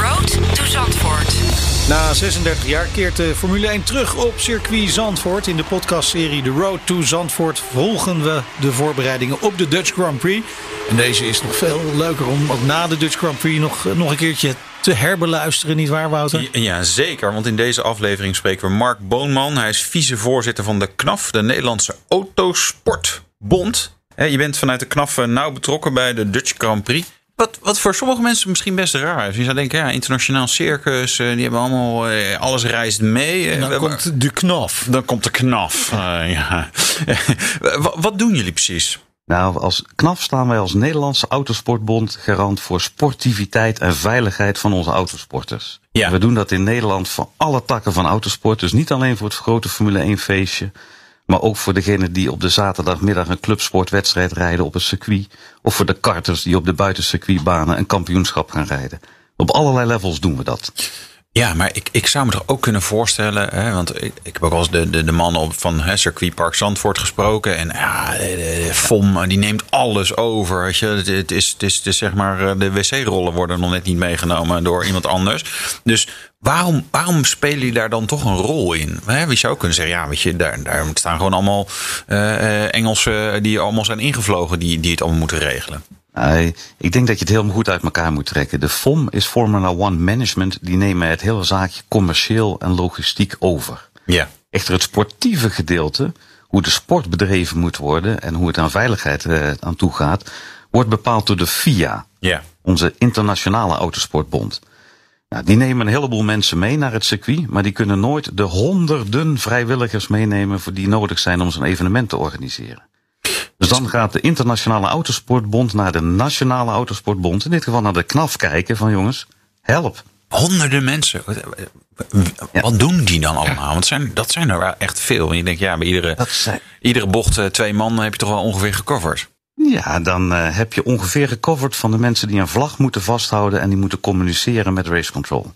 Road to Zandvoort. Na 36 jaar keert de Formule 1 terug op circuit Zandvoort. In de podcastserie The Road to Zandvoort volgen we de voorbereidingen op de Dutch Grand Prix. En deze is nog veel leuker om ook na de Dutch Grand Prix nog, nog een keertje te herbeluisteren, niet waar Wouter? Ja, zeker. Want in deze aflevering spreken we Mark Boonman. Hij is vicevoorzitter van de KNAF, de Nederlandse Autosportbond. Je bent vanuit de KNAF nauw betrokken bij de Dutch Grand Prix. Wat, wat voor sommige mensen misschien best raar is. Je zou denken, ja, internationaal circus, eh, die hebben allemaal, eh, alles reist mee. En dan komt de knaf. Dan komt de knaf, uh, ja. wat doen jullie precies? Nou, als KNAF staan wij als Nederlandse Autosportbond garant voor sportiviteit en veiligheid van onze autosporters. Ja. We doen dat in Nederland voor alle takken van autosport. Dus niet alleen voor het grote Formule 1 feestje. Maar ook voor degenen die op de zaterdagmiddag een clubsportwedstrijd rijden op het circuit. Of voor de karters die op de buitencircuitbanen een kampioenschap gaan rijden. Op allerlei levels doen we dat. Ja, maar ik, ik zou me toch ook kunnen voorstellen, hè, want ik, ik heb ook al eens de, de, de man op van hè, circuitpark Zandvoort gesproken. En ja, de, de FOM die neemt alles over. Weet je. Het, is, het, is, het is zeg maar, eh, de wc-rollen worden nog net niet meegenomen door iemand anders. Dus Waarom, waarom spelen jullie daar dan toch een rol in? We zou kunnen zeggen, ja, weet je, daar, daar staan gewoon allemaal uh, Engelsen die allemaal zijn ingevlogen, die, die het allemaal moeten regelen. ik denk dat je het helemaal goed uit elkaar moet trekken. De FOM is Formula One Management. Die nemen het hele zaakje commercieel en logistiek over. Ja. Echter het sportieve gedeelte, hoe de sport bedreven moet worden en hoe het aan veiligheid uh, aan toe gaat, wordt bepaald door de FIA. Ja. Onze internationale autosportbond. Nou, die nemen een heleboel mensen mee naar het circuit, maar die kunnen nooit de honderden vrijwilligers meenemen voor die nodig zijn om zo'n evenement te organiseren. Dus dan gaat de Internationale Autosportbond naar de Nationale Autosportbond, in dit geval naar de KNAF kijken van jongens, help. Honderden mensen. Wat doen die dan allemaal? Want zijn, dat zijn er echt veel. En je denkt, ja, bij iedere, iedere bocht eh, twee man heb je toch wel ongeveer gecoverd. Ja, dan uh, heb je ongeveer gecoverd van de mensen die een vlag moeten vasthouden en die moeten communiceren met race control.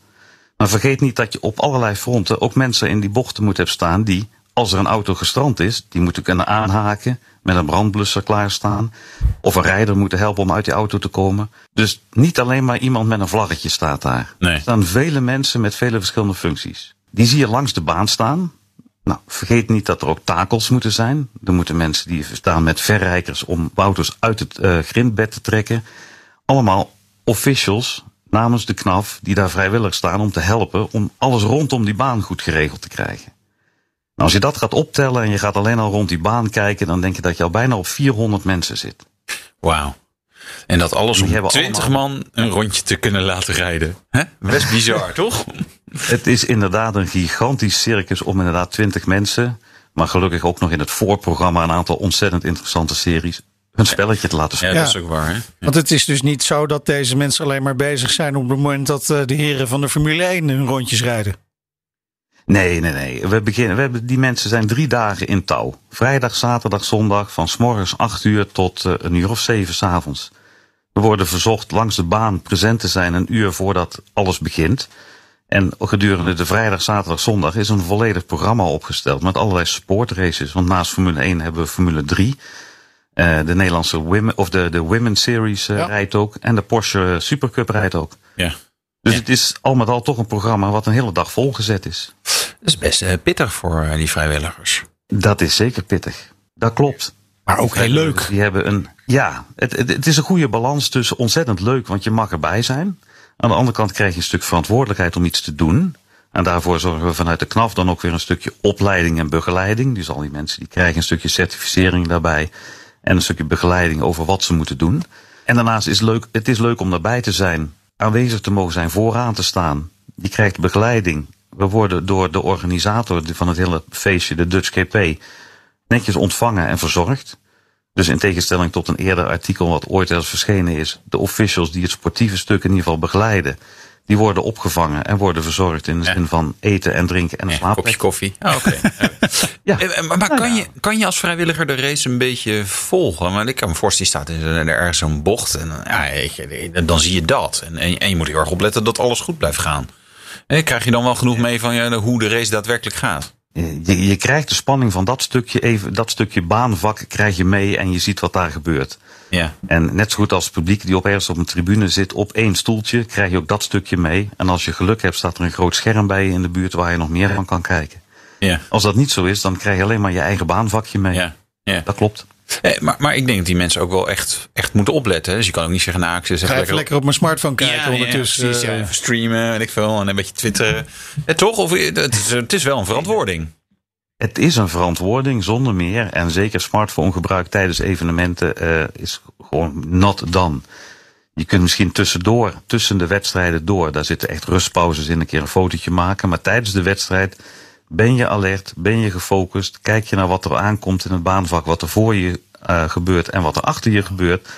Maar vergeet niet dat je op allerlei fronten ook mensen in die bochten moet hebben staan die, als er een auto gestrand is, die moeten kunnen aanhaken, met een brandblusser klaarstaan. Of een rijder moeten helpen om uit die auto te komen. Dus niet alleen maar iemand met een vlaggetje staat daar. Nee. Er staan vele mensen met vele verschillende functies. Die zie je langs de baan staan. Nou, vergeet niet dat er ook takels moeten zijn. Er moeten mensen die staan met verrijkers om auto's uit het uh, grindbed te trekken. Allemaal officials namens de KNAF die daar vrijwillig staan om te helpen om alles rondom die baan goed geregeld te krijgen. Nou, als je dat gaat optellen en je gaat alleen al rond die baan kijken, dan denk je dat je al bijna op 400 mensen zit. Wauw. En dat alles om 20 man een rondje te kunnen laten rijden. Hè? Best bizar, toch? Het is inderdaad een gigantisch circus om inderdaad 20 mensen, maar gelukkig ook nog in het voorprogramma een aantal ontzettend interessante series, hun spelletje te laten spelen. Ja, dat is ook waar. Hè? Want het is dus niet zo dat deze mensen alleen maar bezig zijn op het moment dat eh, de heren van de Formule 1 hun rondjes rijden. Nee, nee, nee. We beginnen, we hebben, die mensen zijn drie dagen in touw. Vrijdag, zaterdag, zondag van s morgens acht uur tot uh, een uur of zeven s avonds. We worden verzocht langs de baan present te zijn een uur voordat alles begint. En gedurende de vrijdag, zaterdag, zondag is een volledig programma opgesteld met allerlei sportraces. Want naast Formule 1 hebben we Formule 3. Uh, de Nederlandse Women, of de, de Women's Series uh, ja. rijdt ook. En de Porsche Supercup rijdt ook. Ja. Dus ja. het is al met al toch een programma wat een hele dag volgezet is. Dat is best uh, pittig voor die vrijwilligers. Dat is zeker pittig. Dat klopt. Maar ook heel leuk. Die hebben een, ja, het, het, het is een goede balans tussen ontzettend leuk, want je mag erbij zijn. Aan de andere kant krijg je een stuk verantwoordelijkheid om iets te doen. En daarvoor zorgen we vanuit de KNAF dan ook weer een stukje opleiding en begeleiding. Dus al die mensen die krijgen een stukje certificering daarbij. En een stukje begeleiding over wat ze moeten doen. En daarnaast is het leuk, het is leuk om daarbij te zijn. Aanwezig te mogen zijn, vooraan te staan. Je krijgt begeleiding. We worden door de organisator van het hele feestje, de Dutch GP, netjes ontvangen en verzorgd. Dus in tegenstelling tot een eerder artikel wat ooit eens verschenen is, de officials die het sportieve stuk in ieder geval begeleiden, Die worden opgevangen en worden verzorgd in de Ja. zin van eten en drinken en een Ja, kopje koffie. Ah, oké. Ja. Eh, Maar, maar kan, je, kan je als vrijwilliger de race een beetje volgen? Maar ik kan me voorstellen, je staat in er ergens zo'n bocht. En ja, weet je, dan zie je dat. En, en, en je moet heel erg opletten dat alles goed blijft gaan. Eh, Krijg je dan wel genoeg mee van ja, hoe de race daadwerkelijk gaat? Je, je krijgt de spanning van dat stukje, even, dat stukje baanvak krijg je mee en je ziet wat daar gebeurt. Ja. En net zo goed als het publiek die op ergens op een tribune zit op één stoeltje, krijg je ook dat stukje mee. En als je geluk hebt, staat er een groot scherm bij je in de buurt waar je nog meer van kan kijken. Ja. Als dat niet zo is, dan krijg je alleen maar je eigen baanvakje mee. Ja. ja. Dat klopt. Eh, maar, maar ik denk dat die mensen ook wel echt, echt moeten opletten. Dus je kan ook niet zeggen, nou, ik zit even lekker op mijn smartphone kijken ondertussen. precies, ja, eh, even streamen, weet ik veel. En een beetje twitteren. Eh, toch? Of, eh, het, is, het is wel een verantwoording. Het is een verantwoording zonder meer. En zeker smartphonegebruik tijdens evenementen eh, is gewoon not done. Je kunt misschien tussendoor, tussen de wedstrijden door, daar zitten echt rustpauzes in, een keer een fotootje maken. Maar tijdens de wedstrijd ben je alert, ben je gefocust, kijk je naar wat er aankomt in het baanvak, wat er voor je eh, gebeurt en wat er achter je gebeurt.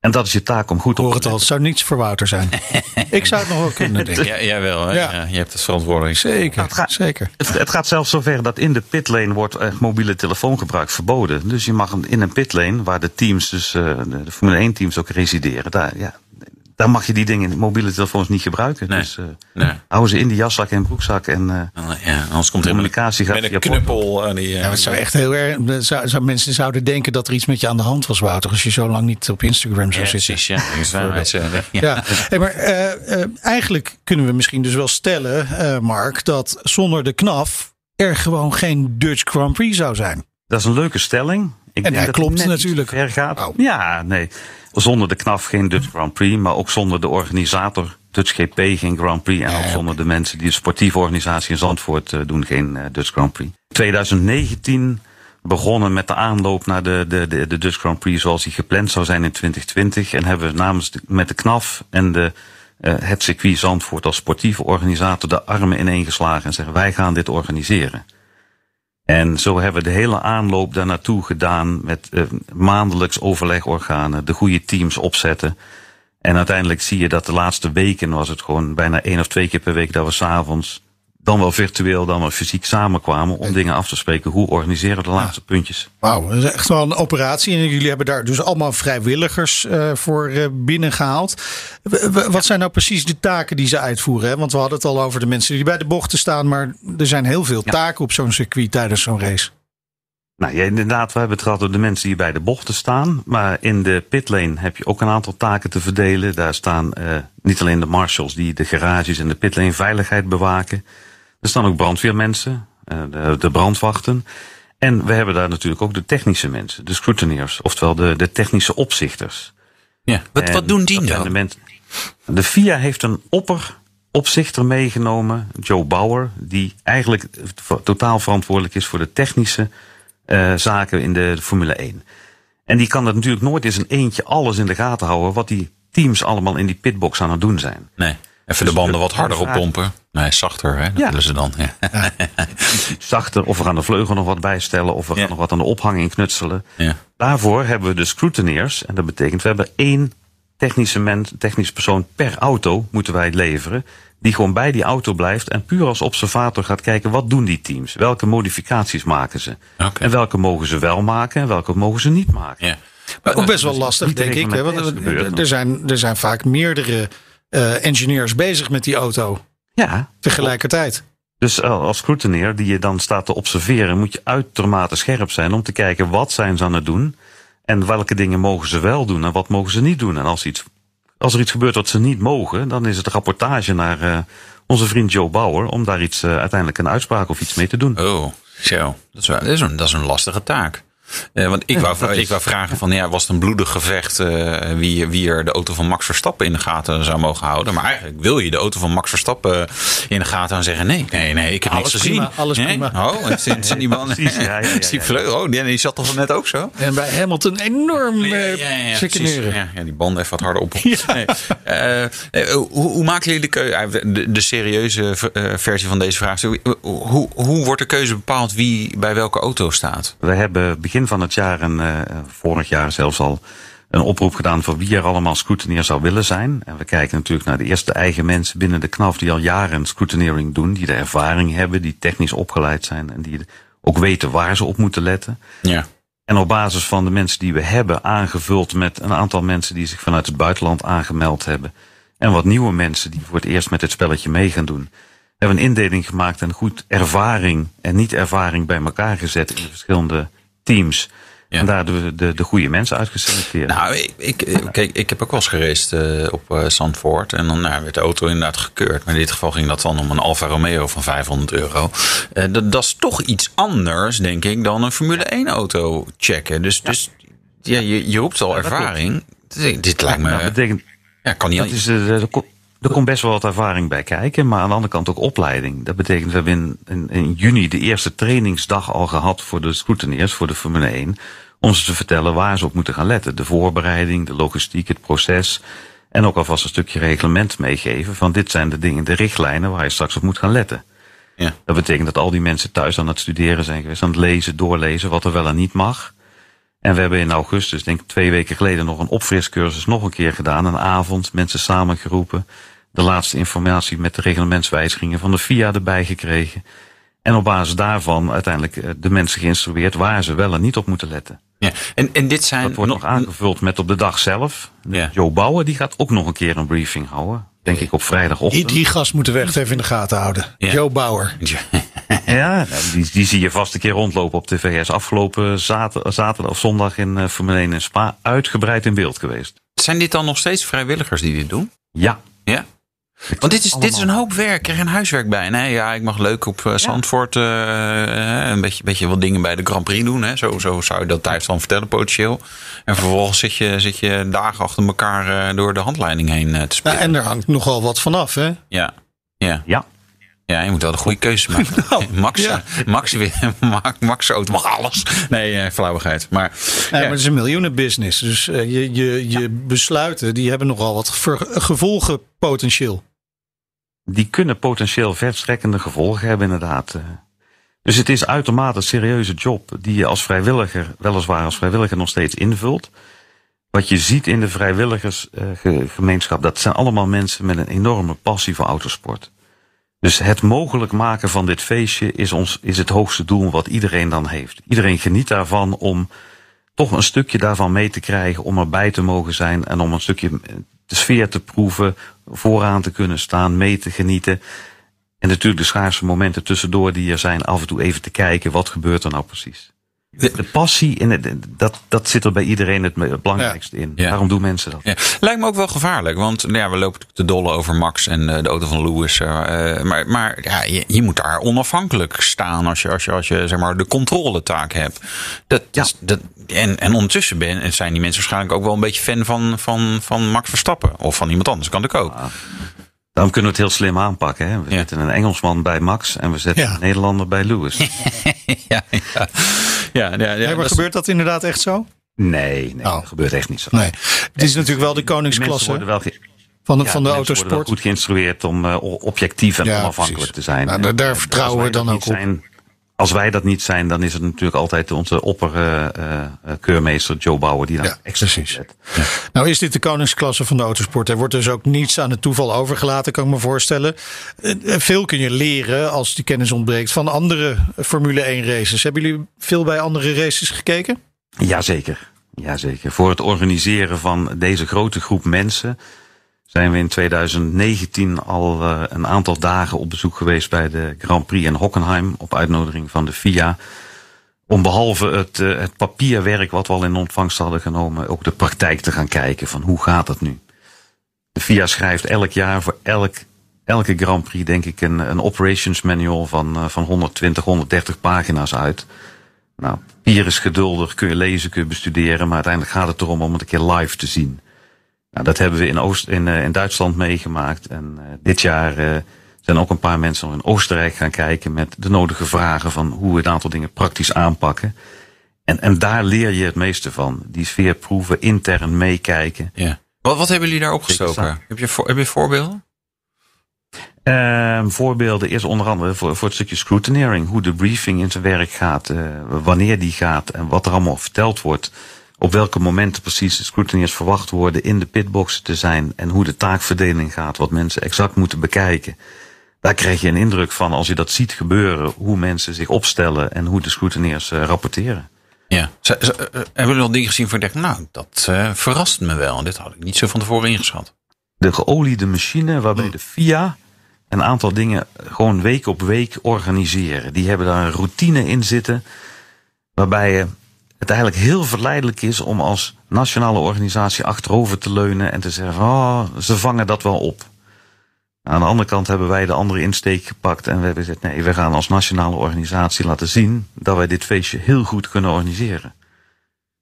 En dat is je taak om goed Ik hoor op het te al, het letten. zou niets voor Wouter zijn. ik zou het nog wel kunnen denken. Ja, jawel, hè? Ja. Ja. je hebt het verantwoording. Zeker, het gaat- zeker. Het, het gaat zelfs zover dat in de pitlane wordt echt mobiele telefoongebruik verboden. Dus je mag hem in een pitlane, waar de teams, dus eh, de, de Formule 1 teams ook resideren, daar, ja, daar mag je die dingen, mobiele telefoons niet gebruiken. Nee. Dus eh Nee. hou ze in die jaszak en broekzak en eh, Ja, anders komt er communicatie gaat met een knuppel. En die, eh, Ja, het zou echt heel erg. Zou, zou, mensen zouden denken dat er iets met je aan de hand was, Wouter, als je zo lang niet op Instagram zou Ja, zitten. precies, ja. Eh, ja. Ja, hey, maar eh, eh, eigenlijk kunnen we misschien dus wel stellen, eh, Mark, dat zonder de knaf er gewoon geen Dutch Grand Prix zou zijn. Dat is een leuke stelling. Ik En hij dat klopt natuurlijk. Ver gaat. Oh. Ja, nee. Zonder de KNAF geen Dutch Grand Prix, maar ook zonder de organisator Dutch GP geen Grand Prix. En ook zonder de mensen die de sportieve organisatie in Zandvoort eh, doen geen eh, Dutch Grand Prix. 2019 begonnen met de aanloop naar de, de, de, de Dutch Grand Prix zoals die gepland zou zijn in 2020. En hebben we namens de, met de KNAF en de, eh, het circuit Zandvoort als sportieve organisator de armen ineengeslagen en zeggen wij gaan dit organiseren. En zo hebben we de hele aanloop daar naartoe gedaan met eh, maandelijks overlegorganen, de goede teams opzetten. En uiteindelijk zie je dat de laatste weken was het gewoon bijna één of twee keer per week dat we s'avonds, dan wel virtueel, dan wel fysiek samenkwamen om dingen af te spreken. Hoe organiseren we de laatste puntjes? Wauw, dat is echt wel een operatie. En jullie hebben daar dus allemaal vrijwilligers eh, voor eh, binnengehaald. W- Wat zijn nou precies de taken die ze uitvoeren? Hè? Want we hadden het al over de mensen die bij de bochten staan. Maar er zijn heel veel taken op zo'n circuit tijdens zo'n race. Nou ja, inderdaad, we hebben het gehad over de mensen die bij de bochten staan. Maar in de pitlane heb je ook een aantal taken te verdelen. Daar staan eh, niet alleen de marshals die de garages en de pitlane veiligheid bewaken. Er staan ook brandweermensen, eh, de, de brandwachten. En we hebben daar natuurlijk ook de technische mensen, de scrutineers, oftewel de, de technische opzichters. Ja. Wat, En wat doen die dan? De, FIA heeft een opperopzichter meegenomen, Joe Bauer, die eigenlijk totaal verantwoordelijk is voor de technische eh, zaken in de Formule 1. En die kan dat natuurlijk nooit in zijn eentje alles in de gaten houden wat die teams allemaal in die pitbox aan het doen zijn. Nee. Even de banden wat harder vraag- oppompen. Nee, zachter, hè? Dat Ja. willen ze dan. Ja. Zachter, of we gaan de vleugel nog wat bijstellen, of we Ja. gaan nog wat aan de ophanging knutselen. Ja. Daarvoor hebben we de scrutineers. En dat betekent, we hebben één technische, mens, technische persoon per auto moeten wij leveren. Die gewoon bij die auto blijft en puur als observator gaat kijken wat doen die teams. Welke modificaties maken ze. En welke mogen ze wel maken en welke mogen ze niet maken. Ja. Maar ook best wel lastig, denk ik. Hè? Want er- er, zijn, er zijn vaak meerdere eh, engineers bezig met die auto Ja, tegelijkertijd. Dus eh, als scrutineer die je dan staat te observeren, moet je uitermate scherp zijn om te kijken wat zijn ze aan het doen. En welke dingen mogen ze wel doen en wat mogen ze niet doen. En als, iets, als er iets gebeurt wat ze niet mogen, dan is het rapportage naar eh, onze vriend Joe Bauer om daar iets, uiteindelijk een uitspraak of iets mee te doen. Oh, zo. Dat is, wel, dat is, een, dat is een lastige taak. Eh, want ik, wou, ik wou vragen van, ja, was het een bloedig gevecht eh, wie, wie er de auto van Max Verstappen in de gaten zou mogen houden? Maar eigenlijk wil je de auto van Max Verstappen in de gaten en zeggen, nee, nee, nee, ik heb Alles niks prima, gezien. alles Nee? prima. Oh, het zijn, het zijn die man, Precies, ja, ja, ja, is die ja. oh, die, die zat toch net ook zo? En bij Hamilton enorm eh precies. chicaneren. ja, ja, die banden even wat harder op. Nee. Eh, eh, hoe, hoe maken jullie de keuze? De, de serieuze eh, versie van deze vraag. Hoe, hoe, hoe wordt de keuze bepaald wie bij welke auto staat? We hebben begin van het jaar en eh, vorig jaar zelfs al een oproep gedaan voor wie er allemaal scrutineer zou willen zijn. En we kijken natuurlijk naar de eerste eigen mensen binnen de KNAF die al jaren scrutineering doen, die de ervaring hebben, die technisch opgeleid zijn en die ook weten waar ze op moeten letten. Ja. En op basis van de mensen die we hebben, aangevuld met een aantal mensen die zich vanuit het buitenland aangemeld hebben. En wat nieuwe mensen die voor het eerst met het spelletje mee gaan doen. Hebben een indeling gemaakt en goed ervaring en niet ervaring bij elkaar gezet in de verschillende teams. Ja. En daar de, de, de goede mensen uitgeselecteerd. Nou, ik, ik, kijk, ik heb ook wel eens gereisd uh, op uh, Zandvoort. En dan nou, werd de auto inderdaad gekeurd. Maar in dit geval ging dat dan om een Alfa Romeo van 500 euro. Uh, dat, dat, is toch iets anders, denk ik, dan een Formule 1 auto checken. Dus, ja. dus ja, je, je roept al ja, ervaring. Dit, dit, lijkt me... Nou, dat betekent, ja, kan niet dat is, er komt best wel wat ervaring bij kijken. Maar aan de andere kant ook opleiding. Dat betekent, we hebben in, in, in juni de eerste trainingsdag al gehad voor de scrutineers, voor de Formule 1 om ze te vertellen waar ze op moeten gaan letten. De voorbereiding, de logistiek, het proces. En ook alvast een stukje reglement meegeven van dit zijn de dingen, de richtlijnen waar je straks op moet gaan letten. Ja. Dat betekent dat al die mensen thuis aan het studeren zijn geweest, aan het lezen, doorlezen, wat er wel en niet mag. En we hebben in augustus, denk ik twee weken geleden, nog een opfriscursus nog een keer gedaan. Een avond, mensen samengeroepen. De laatste informatie met de reglementswijzigingen van de FIA erbij gekregen. En op basis daarvan uiteindelijk de mensen geïnstrueerd waar ze wel en niet op moeten letten. Ja, en, en dit zijn. Dat wordt nog aangevuld met op de dag zelf. Ja. Joe Bouwer die gaat ook nog een keer een briefing houden. Denk ik op vrijdagochtend. Die, die gast moeten we echt even in de gaten houden. Ja. Joe Bauer. Ja, die, die zie je vast een keer rondlopen op tv. Hij is afgelopen zaterdag, zaterdag of zondag in uh, Formule 1 in Spa uitgebreid in beeld geweest. Zijn dit dan nog steeds vrijwilligers die dit doen? Ja. Ja? Want dit is, dit is een hoop werk. Er is geen huiswerk bij. Nee, ja, ik mag leuk op uh, Zandvoort uh, een beetje, beetje wat dingen bij de Grand Prix doen. Hè. Zo, zo zou je dat thuis dan vertellen, potentieel. En vervolgens zit je, zit je dagen achter elkaar uh, door de handleiding heen te spelen. Ja, en er hangt nogal wat vanaf, hè? Ja. Ja. Ja. Ja, je moet wel de goede keuze maken. Nou, Max, ja. Max, Max, Max auto mag alles. Nee, eh, flauwigheid. Maar, Ja, maar het is een miljoenenbusiness. Dus eh, je, je, je besluiten die hebben nogal wat gevolgen potentieel. Die kunnen potentieel verstrekkende gevolgen hebben inderdaad. eh. Dus het is uitermate een serieuze job die je als vrijwilliger, weliswaar als vrijwilliger nog steeds invult. Wat je ziet in de vrijwilligersgemeenschap, dat zijn allemaal mensen met een enorme passie voor autosport. Dus het mogelijk maken van dit feestje is, ons, is het hoogste doel wat iedereen dan heeft. Iedereen geniet daarvan om toch een stukje daarvan mee te krijgen, om erbij te mogen zijn en om een stukje de sfeer te proeven, vooraan te kunnen staan, mee te genieten. En natuurlijk de schaarse momenten tussendoor die er zijn, af en toe even te kijken, wat gebeurt er nou precies. De passie, in het, dat, dat zit er bij iedereen het belangrijkste in. Ja. Waarom doen mensen dat? Ja. Lijkt me ook wel gevaarlijk, want nou ja, we lopen te dollen over Max en eh, de auto van Lewis. eh, maar maar ja, je, je moet daar onafhankelijk staan als je, als je, als je zeg maar, de controletaak hebt. Dat, Ja. is- dat, en, en ondertussen ben, en zijn die mensen waarschijnlijk ook wel een beetje fan van, van, van Max Verstappen. Of van iemand anders, kan ik ook. Daarom kunnen we het heel slim aanpakken. Hè? We Ja. zetten een Engelsman bij Max en we zetten Ja. een Nederlander bij Lewis. ja, ja. ja, ja, ja, Ja, dat maar is- gebeurt dat inderdaad echt zo? Nee, nee Oh. dat gebeurt echt niet zo. Nee. Het is natuurlijk wel de Die mensen koningsklasse worden wel, ge- van de, ja, van de mensen worden wel autosport. goed geïnstrueerd om eh, objectief en Ja, onafhankelijk precies. te zijn. Nou, daar- daar En vertrouwen we dan dat ook Zijn, als wij dat niet zijn, dan is het natuurlijk altijd onze opperkeurmeester Joe Bauer die dan Ja, extra precies. zet. Nou is dit de koningsklasse van de autosport. Er wordt dus ook niets aan het toeval overgelaten, kan ik me voorstellen. Eh, eh, Veel kun je leren als die kennis ontbreekt van andere Formule 1 races. Hebben jullie veel bij andere races gekeken? Jazeker. Jazeker. Voor het organiseren van deze grote groep mensen zijn we in 2019 al eh, een aantal dagen op bezoek geweest bij de Grand Prix in Hockenheim op uitnodiging van de FIA. Om behalve het, eh, het papierwerk wat we al in ontvangst hadden genomen, ook de praktijk te gaan kijken van hoe gaat het nu. De FIA schrijft elk jaar voor elk, elke Grand Prix denk ik een, een operations manual van, eh, van 120, 130 pagina's uit. Nou, papier is geduldig, kun je lezen, kun je bestuderen, maar uiteindelijk gaat het erom om het een keer live te zien. Nou, dat hebben we in, Oost, in, eh, in Duitsland meegemaakt. En eh, dit jaar eh, zijn ook een paar mensen nog in Oostenrijk gaan kijken met de nodige vragen van hoe we een aantal dingen praktisch aanpakken. En, en daar leer je het meeste van. Die sfeer proeven, intern meekijken. Ja. Wat, wat hebben jullie daar opgestoken? Heb je, voor, heb je voorbeelden? Ehm, voorbeelden is onder andere voor, voor het stukje scrutineering. Hoe de briefing in zijn werk gaat. wanneer die gaat en wat er allemaal verteld wordt. Op welke momenten precies de scrutineers verwacht worden in de pitboxen te zijn en hoe de taakverdeling gaat, wat mensen exact moeten bekijken. Daar krijg je een indruk van als je dat ziet gebeuren, hoe mensen zich opstellen en hoe de scrutineers uh, rapporteren. Ja. Ze, ze, uh, hebben jullie al dingen gezien van denk, nou, dat uh, verrast me wel. Dit had ik niet zo van tevoren ingeschat. De geoliede machine waarbij de FIA een aantal dingen gewoon week op week organiseren. Die hebben daar een routine in zitten waarbij het eigenlijk heel verleidelijk is om als nationale organisatie achterover te leunen en te zeggen: oh, ze vangen dat wel op. Aan de andere kant hebben wij de andere insteek gepakt en we hebben gezegd: nee, we gaan als nationale organisatie laten zien dat wij dit feestje heel goed kunnen organiseren.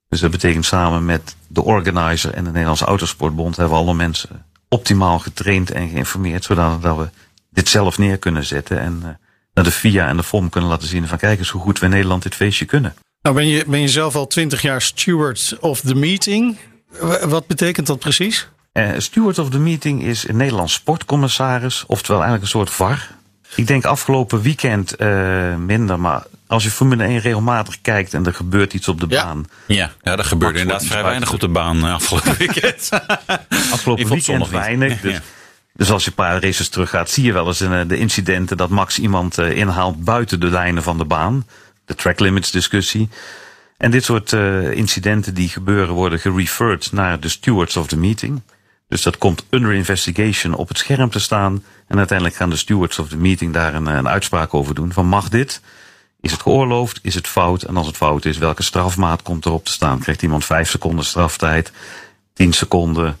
Dus dat betekent samen met de organizer en de Nederlandse Autosportbond hebben we alle mensen optimaal getraind en geïnformeerd, zodat we dit zelf neer kunnen zetten en naar de FIA en de FOM kunnen laten zien van kijk eens hoe goed we in Nederland dit feestje kunnen. Nou ben je, ben je zelf al twintig jaar steward of the meeting. Wat betekent dat precies? Uh, steward of the meeting is een Nederlands sportcommissaris, oftewel eigenlijk een soort VAR. Ik denk afgelopen weekend uh, minder, maar als je Formule 1 regelmatig kijkt en er gebeurt iets op de ja. baan. Ja, ja er gebeurde inderdaad vrij weinig op de baan afgelopen weekend. afgelopen weekend weinig. Dus, ja. dus als je een paar races terug gaat, zie je wel eens uh, de incidenten dat Max iemand uh, inhaalt buiten de lijnen van de baan. De track limits discussie. En dit soort uh, incidenten die gebeuren worden gereferred naar de stewards of the meeting. Dus dat komt under investigation op het scherm te staan. En uiteindelijk gaan de stewards of the meeting daar een, een uitspraak over doen. Van mag dit? Is het geoorloofd? Is het fout? En als het fout is, welke strafmaat komt erop te staan? Krijgt iemand vijf seconden straftijd? Tien seconden?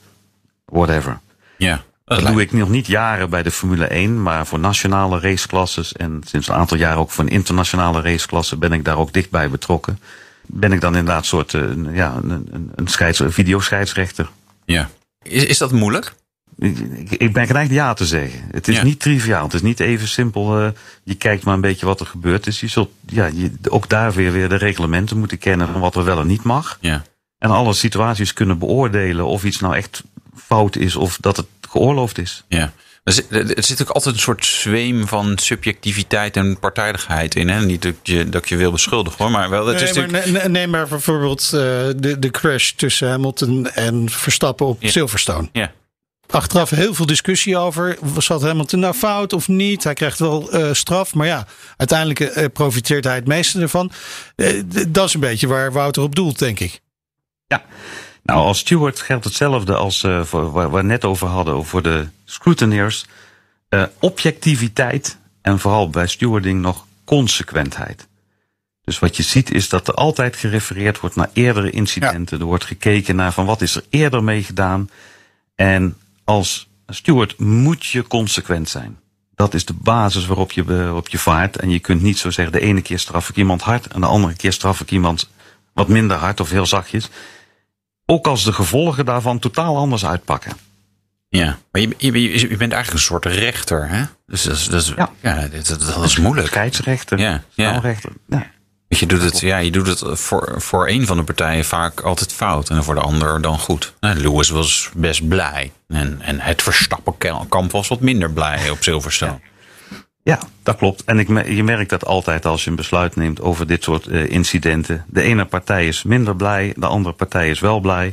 Whatever. Ja. Dat, doe ik nog niet jaren bij de Formule 1, maar voor nationale raceklasses en sinds een aantal jaar ook voor een internationale raceklasse ben ik daar ook dichtbij betrokken. Ben ik dan inderdaad een soort uh, ja, een, een, scheids, een videoscheidsrechter. Ja. Is, is dat moeilijk? Ik, ik ben geneigd ja te zeggen. Het is Ja. niet triviaal. Het is niet even simpel. eh, je kijkt maar een beetje wat er gebeurt. Dus je zult ja, je, ook daar weer, weer de reglementen moeten kennen van wat er wel en niet mag. Ja. En alle situaties kunnen beoordelen of iets nou echt fout is of dat het geoorloofd is. Ja. Er zit, er zit ook altijd een soort zweem van subjectiviteit en partijdigheid in. Hè? Niet dat je, dat je wil beschuldigen hoor, maar wel. Het is maar, natuurlijk, maar bijvoorbeeld eh, de, de crash tussen Hamilton en Verstappen op Ja. Silverstone. ja. Achteraf heel veel discussie over. Zat Hamilton nou fout of niet? Hij krijgt wel eh, straf. Maar ja, uiteindelijk eh, profiteert hij het meeste ervan. Dat is een beetje waar Wouter op doelt, denk ik. Nou, als steward geldt hetzelfde als eh, voor, waar we net over hadden, voor de scrutineers. Eh, objectiviteit en vooral bij stewarding nog consequentheid. Dus wat je ziet is dat er altijd gerefereerd wordt naar eerdere incidenten. Er wordt gekeken naar van wat is er eerder mee gedaan. En als steward moet je consequent zijn. Dat is de basis waarop je, eh, op je vaart. En je kunt niet zo zeggen, de ene keer straf ik iemand hard en de andere keer straf ik iemand wat minder hard of heel zachtjes. Ook als de gevolgen daarvan totaal anders uitpakken. ja. Maar je, je, bent eigenlijk een soort rechter. Hè? Dus dat is, dat is, ja. Ja. dat, dat, dat is moeilijk. Scheidsrechter, Ja, ja. Je doet het, ja, je doet het voor, voor een van de partijen vaak altijd fout en voor de ander dan goed. Nou, Lewis was best blij. En, en het Verstappen-kamp was wat minder blij op Silverstone. Ja, dat klopt. En ik, je merkt dat altijd als je een besluit neemt over dit soort eh, incidenten. De ene partij is minder blij, de andere partij is wel blij.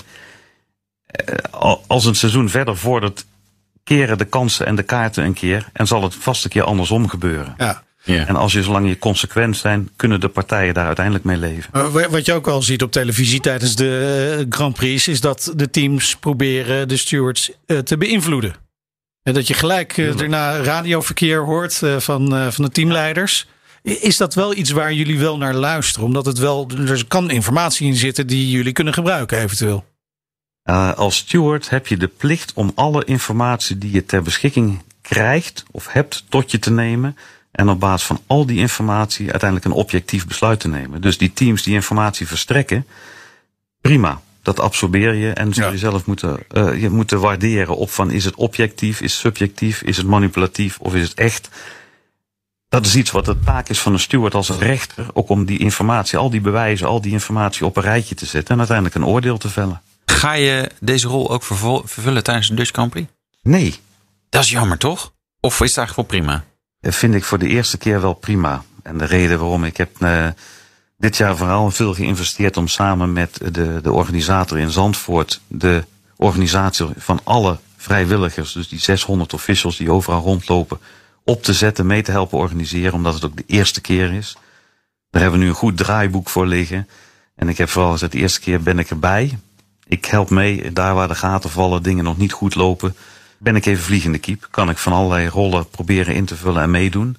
Eh, al- als een seizoen verder vordert, keren de kansen en de kaarten een keer. En zal het vast een keer andersom gebeuren. Ja. Ja. En als je zolang je consequent zijn, kunnen de partijen daar uiteindelijk mee leven. Wat je ook al ziet op televisie tijdens de eh, Grand Prix, is dat de teams proberen de stewards te beïnvloeden. En dat je gelijk eh, daarna radioverkeer hoort eh, van, eh, van de teamleiders. Is dat wel iets waar jullie wel naar luisteren? Omdat het wel, er kan informatie in zitten die jullie kunnen gebruiken eventueel. Eh, als steward heb je de plicht om alle informatie die je ter beschikking krijgt of hebt tot je te nemen. En op basis van al die informatie uiteindelijk een objectief besluit te nemen. Dus die teams die informatie verstrekken, prima. Dat absorbeer je en zul Ja. je zelf moeten, eh, je moeten waarderen op van is het objectief, is het subjectief, is het manipulatief of is het echt. Dat is iets wat de taak is van een steward als een rechter. Ook om die informatie, al die bewijzen, al die informatie op een rijtje te zetten en uiteindelijk een oordeel te vellen. Ga je deze rol ook vervul- vervullen tijdens de Dutch Grand Prix? Nee, Dat is jammer, toch? Of is het eigenlijk wel prima? Dat vind ik voor de eerste keer wel prima. En de reden waarom ik heb eh, dit jaar vooral veel geïnvesteerd om samen met de, de organisator in Zandvoort de organisatie van alle vrijwilligers, dus die 600 officials die overal rondlopen, op te zetten, mee te helpen organiseren, omdat het ook de eerste keer is. Daar hebben we nu een goed draaiboek voor liggen. En ik heb vooral gezegd, de eerste keer ben ik erbij. Ik help mee, daar waar de gaten vallen, dingen nog niet goed lopen. Ben ik even vliegende kiep. Kan ik van allerlei rollen proberen in te vullen en meedoen.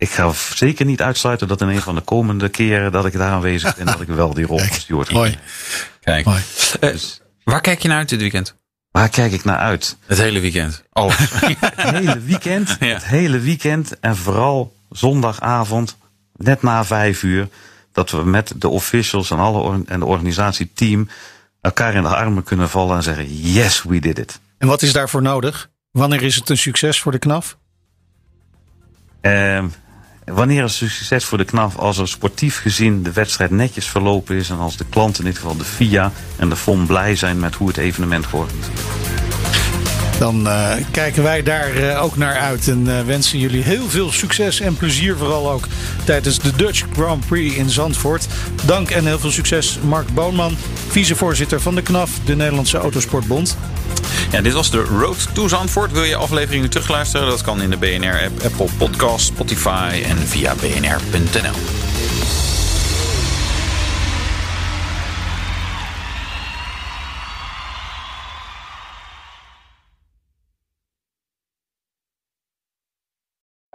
Ik ga zeker niet uitsluiten dat in een van de komende keren dat ik daar aanwezig ben, dat ik wel die rol van steward Mooi. Kijk. Mooi. Eh, waar kijk je naar uit dit weekend? Waar kijk ik naar uit? Het hele weekend. Alles. Het hele weekend. Ja. Het hele weekend. En vooral zondagavond, net na vijf uur. Dat we met de officials en, alle or- en de organisatieteam elkaar in de armen kunnen vallen en zeggen: Yes, we did it. En wat is daarvoor nodig? Wanneer is het een succes voor de KNAF? Ehm, wanneer is het succes voor de KNAF als er sportief gezien de wedstrijd netjes verlopen is en als de klanten, in dit geval de FIA en de FOM, blij zijn met hoe het evenement is? Dan eh, kijken wij daar eh, ook naar uit en eh, wensen jullie heel veel succes en plezier vooral ook tijdens de Dutch Grand Prix in Zandvoort. Dank en heel veel succes Mark Boonman, vicevoorzitter van de KNAF, de Nederlandse Autosportbond. Ja, dit was de Road to Zandvoort. Wil je afleveringen terugluisteren? Dat kan in de BNR-app, Apple Podcast, Spotify en via bnr.nl.